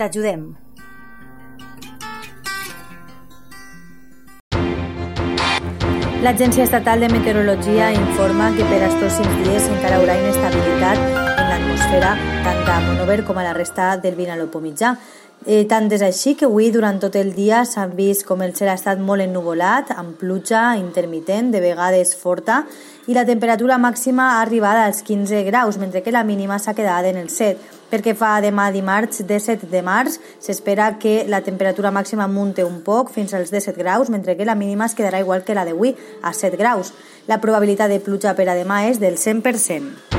T'ajudem. L'Agència Estatal de Meteorologia informa que per als pròxims dies encara haurà inestabilitat en l'atmosfera tant a Monover com a la resta del Vinalopó mitjà. Eh, tant és així que avui durant tot el dia s'han vist com el cel ha estat molt ennuvolat, amb pluja intermitent, de vegades forta, i la temperatura màxima ha arribat als 15 graus, mentre que la mínima s'ha quedat en els 7. Perquè fa demà dimarts 17 de març s'espera que la temperatura màxima munte un poc fins als 17 graus, mentre que la mínima es quedarà igual que la d'avui, a 7 graus. La probabilitat de pluja per a demà és del 100%.